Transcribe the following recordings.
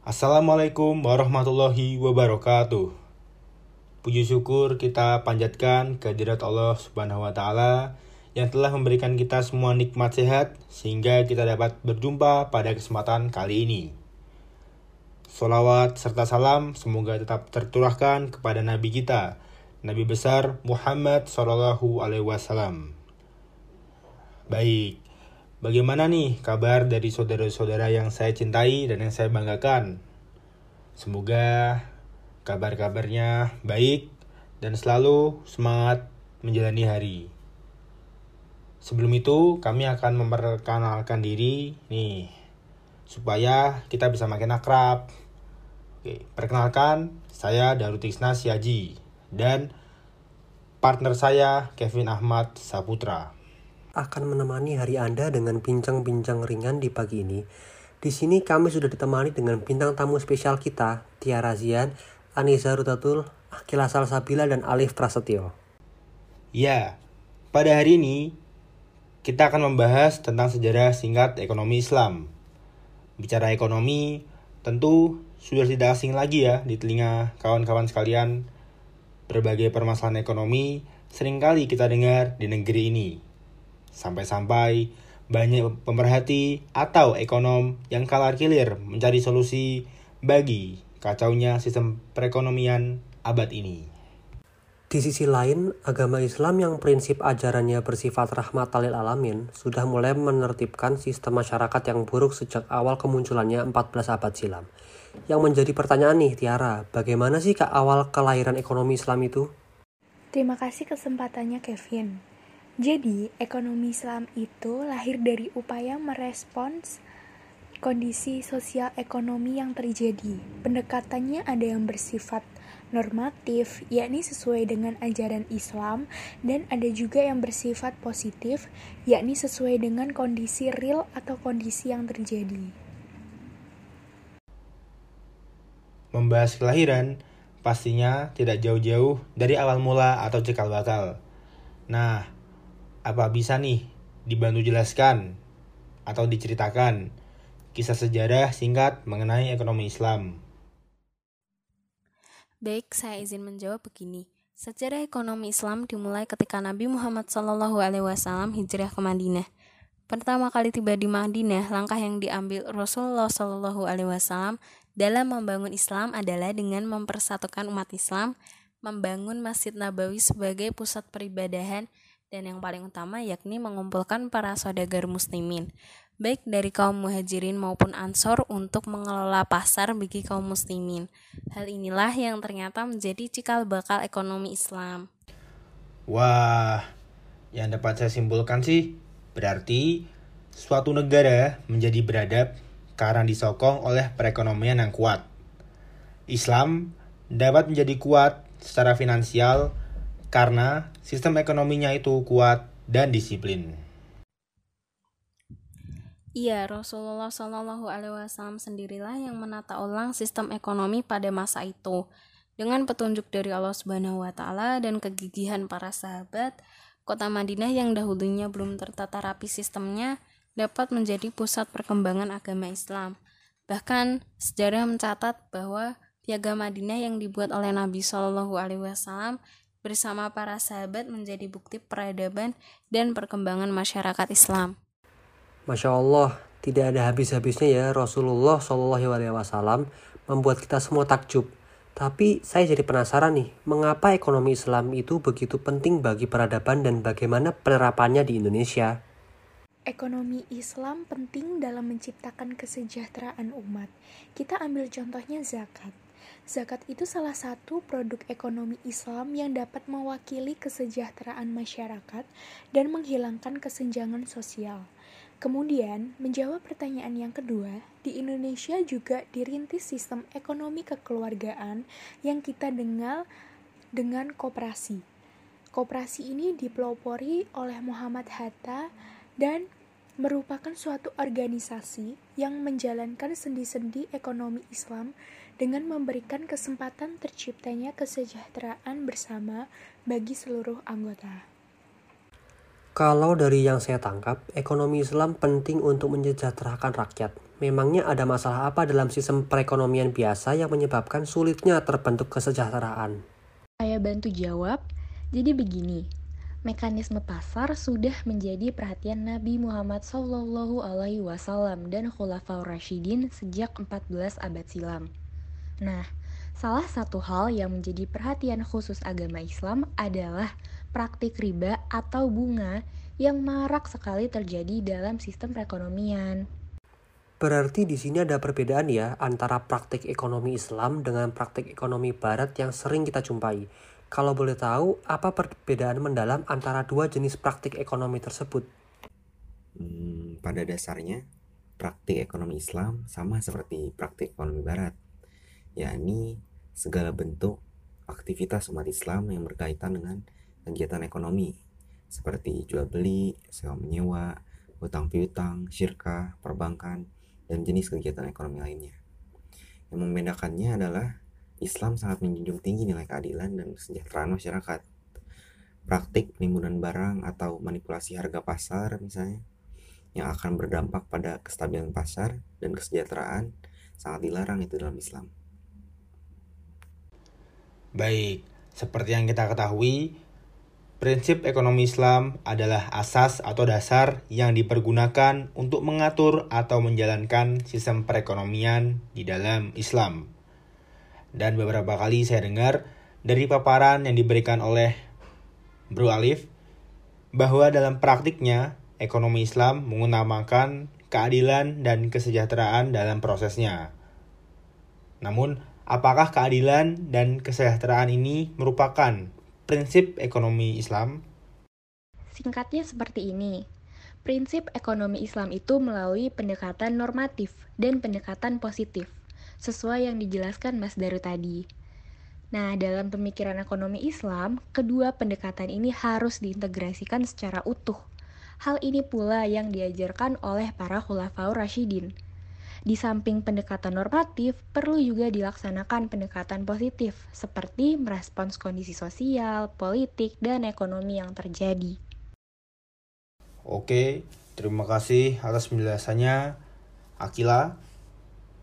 Assalamualaikum warahmatullahi wabarakatuh. Puji syukur kita panjatkan kehadirat Allah Subhanahu wa taala yang telah memberikan kita semua nikmat sehat sehingga kita dapat berjumpa pada kesempatan kali ini. Salawat serta salam semoga tetap terturahkan kepada Nabi kita, Nabi besar Muhammad Sallallahu Alaihi Wasallam. Baik, bagaimana nih kabar dari saudara-saudara yang saya cintai dan yang saya banggakan? Semoga kabar-kabarnya baik dan selalu semangat menjalani hari. Sebelum itu, kami akan memperkenalkan diri nih supaya kita bisa makin akrab. Oke, perkenalkan saya Darutisna Siaji dan partner saya Kevin Ahmad Saputra. Akan menemani hari Anda dengan bincang-bincang ringan di pagi ini. Di sini kami sudah ditemani dengan bintang tamu spesial kita, Tiara Zian, Anissa Rutatul, Akila Salsabila, dan Alif Prasetyo. Ya, pada hari ini kita akan membahas tentang sejarah singkat ekonomi Islam. Bicara ekonomi, tentu sudah tidak asing lagi ya di telinga kawan-kawan sekalian. Berbagai permasalahan ekonomi sering kali kita dengar di negeri ini. Sampai-sampai banyak pemerhati atau ekonom yang kalar kilir mencari solusi bagi kacaunya sistem perekonomian abad ini. Di sisi lain, agama Islam yang prinsip ajarannya bersifat rahmat talil alamin sudah mulai menertibkan sistem masyarakat yang buruk sejak awal kemunculannya 14 abad silam. Yang menjadi pertanyaan nih Tiara, bagaimana sih ke awal kelahiran ekonomi Islam itu? Terima kasih kesempatannya Kevin. Jadi, ekonomi Islam itu lahir dari upaya merespons kondisi sosial ekonomi yang terjadi. Pendekatannya ada yang bersifat normatif, yakni sesuai dengan ajaran Islam, dan ada juga yang bersifat positif, yakni sesuai dengan kondisi real atau kondisi yang terjadi. Membahas kelahiran pastinya tidak jauh-jauh dari awal mula atau cikal bakal. Nah, apa bisa nih dibantu jelaskan atau diceritakan kisah sejarah singkat mengenai ekonomi Islam? Baik, saya izin menjawab begini. Sejarah ekonomi Islam dimulai ketika Nabi Muhammad SAW hijrah ke Madinah. Pertama kali tiba di Madinah, langkah yang diambil Rasulullah SAW dalam membangun Islam adalah dengan mempersatukan umat Islam, membangun Masjid Nabawi sebagai pusat peribadahan, dan yang paling utama yakni mengumpulkan para saudagar muslimin baik dari kaum muhajirin maupun ansor untuk mengelola pasar bagi kaum muslimin. Hal inilah yang ternyata menjadi cikal bakal ekonomi Islam. Wah, yang dapat saya simpulkan sih, berarti suatu negara menjadi beradab karena disokong oleh perekonomian yang kuat. Islam dapat menjadi kuat secara finansial karena sistem ekonominya itu kuat dan disiplin. Iya, Rasulullah Shallallahu Alaihi Wasallam sendirilah yang menata ulang sistem ekonomi pada masa itu. Dengan petunjuk dari Allah Subhanahu Wa Taala dan kegigihan para sahabat, kota Madinah yang dahulunya belum tertata rapi sistemnya dapat menjadi pusat perkembangan agama Islam. Bahkan sejarah mencatat bahwa piagam Madinah yang dibuat oleh Nabi Shallallahu Alaihi Wasallam bersama para sahabat menjadi bukti peradaban dan perkembangan masyarakat Islam. Masya Allah, tidak ada habis-habisnya ya Rasulullah Shallallahu Alaihi Wasallam membuat kita semua takjub. Tapi saya jadi penasaran nih, mengapa ekonomi Islam itu begitu penting bagi peradaban dan bagaimana penerapannya di Indonesia? Ekonomi Islam penting dalam menciptakan kesejahteraan umat. Kita ambil contohnya zakat. Zakat itu salah satu produk ekonomi Islam yang dapat mewakili kesejahteraan masyarakat dan menghilangkan kesenjangan sosial. Kemudian, menjawab pertanyaan yang kedua, di Indonesia juga dirintis sistem ekonomi kekeluargaan yang kita dengar dengan koperasi. Koperasi ini dipelopori oleh Muhammad Hatta dan merupakan suatu organisasi yang menjalankan sendi-sendi ekonomi Islam dengan memberikan kesempatan terciptanya kesejahteraan bersama bagi seluruh anggota. Kalau dari yang saya tangkap, ekonomi Islam penting untuk menyejahterakan rakyat. Memangnya ada masalah apa dalam sistem perekonomian biasa yang menyebabkan sulitnya terbentuk kesejahteraan? Saya bantu jawab. Jadi begini, mekanisme pasar sudah menjadi perhatian Nabi Muhammad Alaihi Wasallam dan Khulafaur Rashidin sejak 14 abad silam. Nah, salah satu hal yang menjadi perhatian khusus agama Islam adalah praktik riba atau bunga yang marak sekali terjadi dalam sistem perekonomian. Berarti di sini ada perbedaan ya antara praktik ekonomi Islam dengan praktik ekonomi Barat yang sering kita jumpai. Kalau boleh tahu, apa perbedaan mendalam antara dua jenis praktik ekonomi tersebut? Hmm, pada dasarnya, praktik ekonomi Islam sama seperti praktik ekonomi Barat, yakni segala bentuk aktivitas umat Islam yang berkaitan dengan kegiatan ekonomi, seperti jual beli, sewa menyewa, utang piutang, syirkah, perbankan, dan jenis kegiatan ekonomi lainnya. Yang membedakannya adalah Islam sangat menjunjung tinggi nilai keadilan dan kesejahteraan masyarakat. Praktik penimbunan barang atau manipulasi harga pasar misalnya yang akan berdampak pada kestabilan pasar dan kesejahteraan sangat dilarang itu dalam Islam. Baik, seperti yang kita ketahui, Prinsip ekonomi Islam adalah asas atau dasar yang dipergunakan untuk mengatur atau menjalankan sistem perekonomian di dalam Islam. Dan beberapa kali saya dengar dari paparan yang diberikan oleh Bro Alif bahwa dalam praktiknya ekonomi Islam mengutamakan keadilan dan kesejahteraan dalam prosesnya. Namun, apakah keadilan dan kesejahteraan ini merupakan prinsip ekonomi Islam? Singkatnya seperti ini. Prinsip ekonomi Islam itu melalui pendekatan normatif dan pendekatan positif, sesuai yang dijelaskan Mas Daru tadi. Nah, dalam pemikiran ekonomi Islam, kedua pendekatan ini harus diintegrasikan secara utuh. Hal ini pula yang diajarkan oleh para khulafaur rasyidin. Di samping pendekatan normatif, perlu juga dilaksanakan pendekatan positif, seperti merespons kondisi sosial, politik, dan ekonomi yang terjadi. Oke, terima kasih atas penjelasannya, Akila.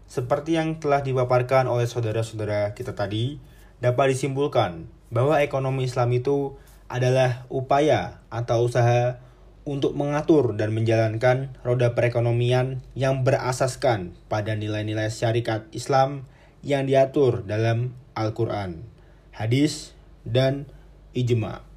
Seperti yang telah dipaparkan oleh saudara-saudara kita tadi, dapat disimpulkan bahwa ekonomi Islam itu adalah upaya atau usaha untuk mengatur dan menjalankan roda perekonomian yang berasaskan pada nilai-nilai syarikat Islam yang diatur dalam Al-Quran, hadis, dan ijma.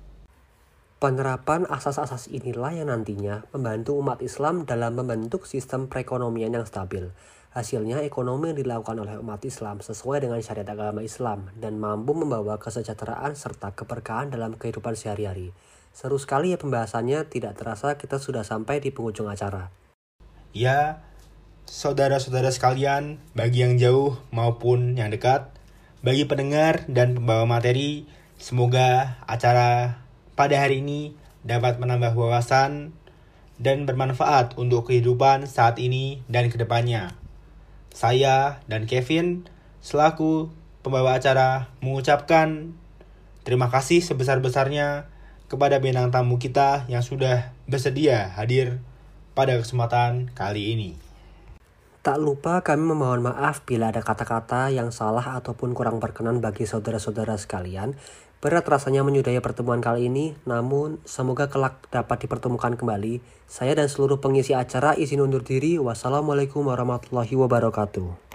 Penerapan asas-asas inilah yang nantinya membantu umat Islam dalam membentuk sistem perekonomian yang stabil. Hasilnya ekonomi yang dilakukan oleh umat Islam sesuai dengan syariat agama Islam dan mampu membawa kesejahteraan serta keberkahan dalam kehidupan sehari-hari. Seru sekali ya pembahasannya, tidak terasa kita sudah sampai di penghujung acara. Ya, saudara-saudara sekalian, bagi yang jauh maupun yang dekat, bagi pendengar dan pembawa materi, semoga acara pada hari ini dapat menambah wawasan dan bermanfaat untuk kehidupan saat ini dan ke depannya. Saya dan Kevin, selaku pembawa acara, mengucapkan terima kasih sebesar-besarnya kepada bintang tamu kita yang sudah bersedia hadir pada kesempatan kali ini. Tak lupa kami memohon maaf bila ada kata-kata yang salah ataupun kurang berkenan bagi saudara-saudara sekalian. Berat rasanya menyudahi pertemuan kali ini, namun semoga kelak dapat dipertemukan kembali. Saya dan seluruh pengisi acara izin undur diri. Wassalamualaikum warahmatullahi wabarakatuh.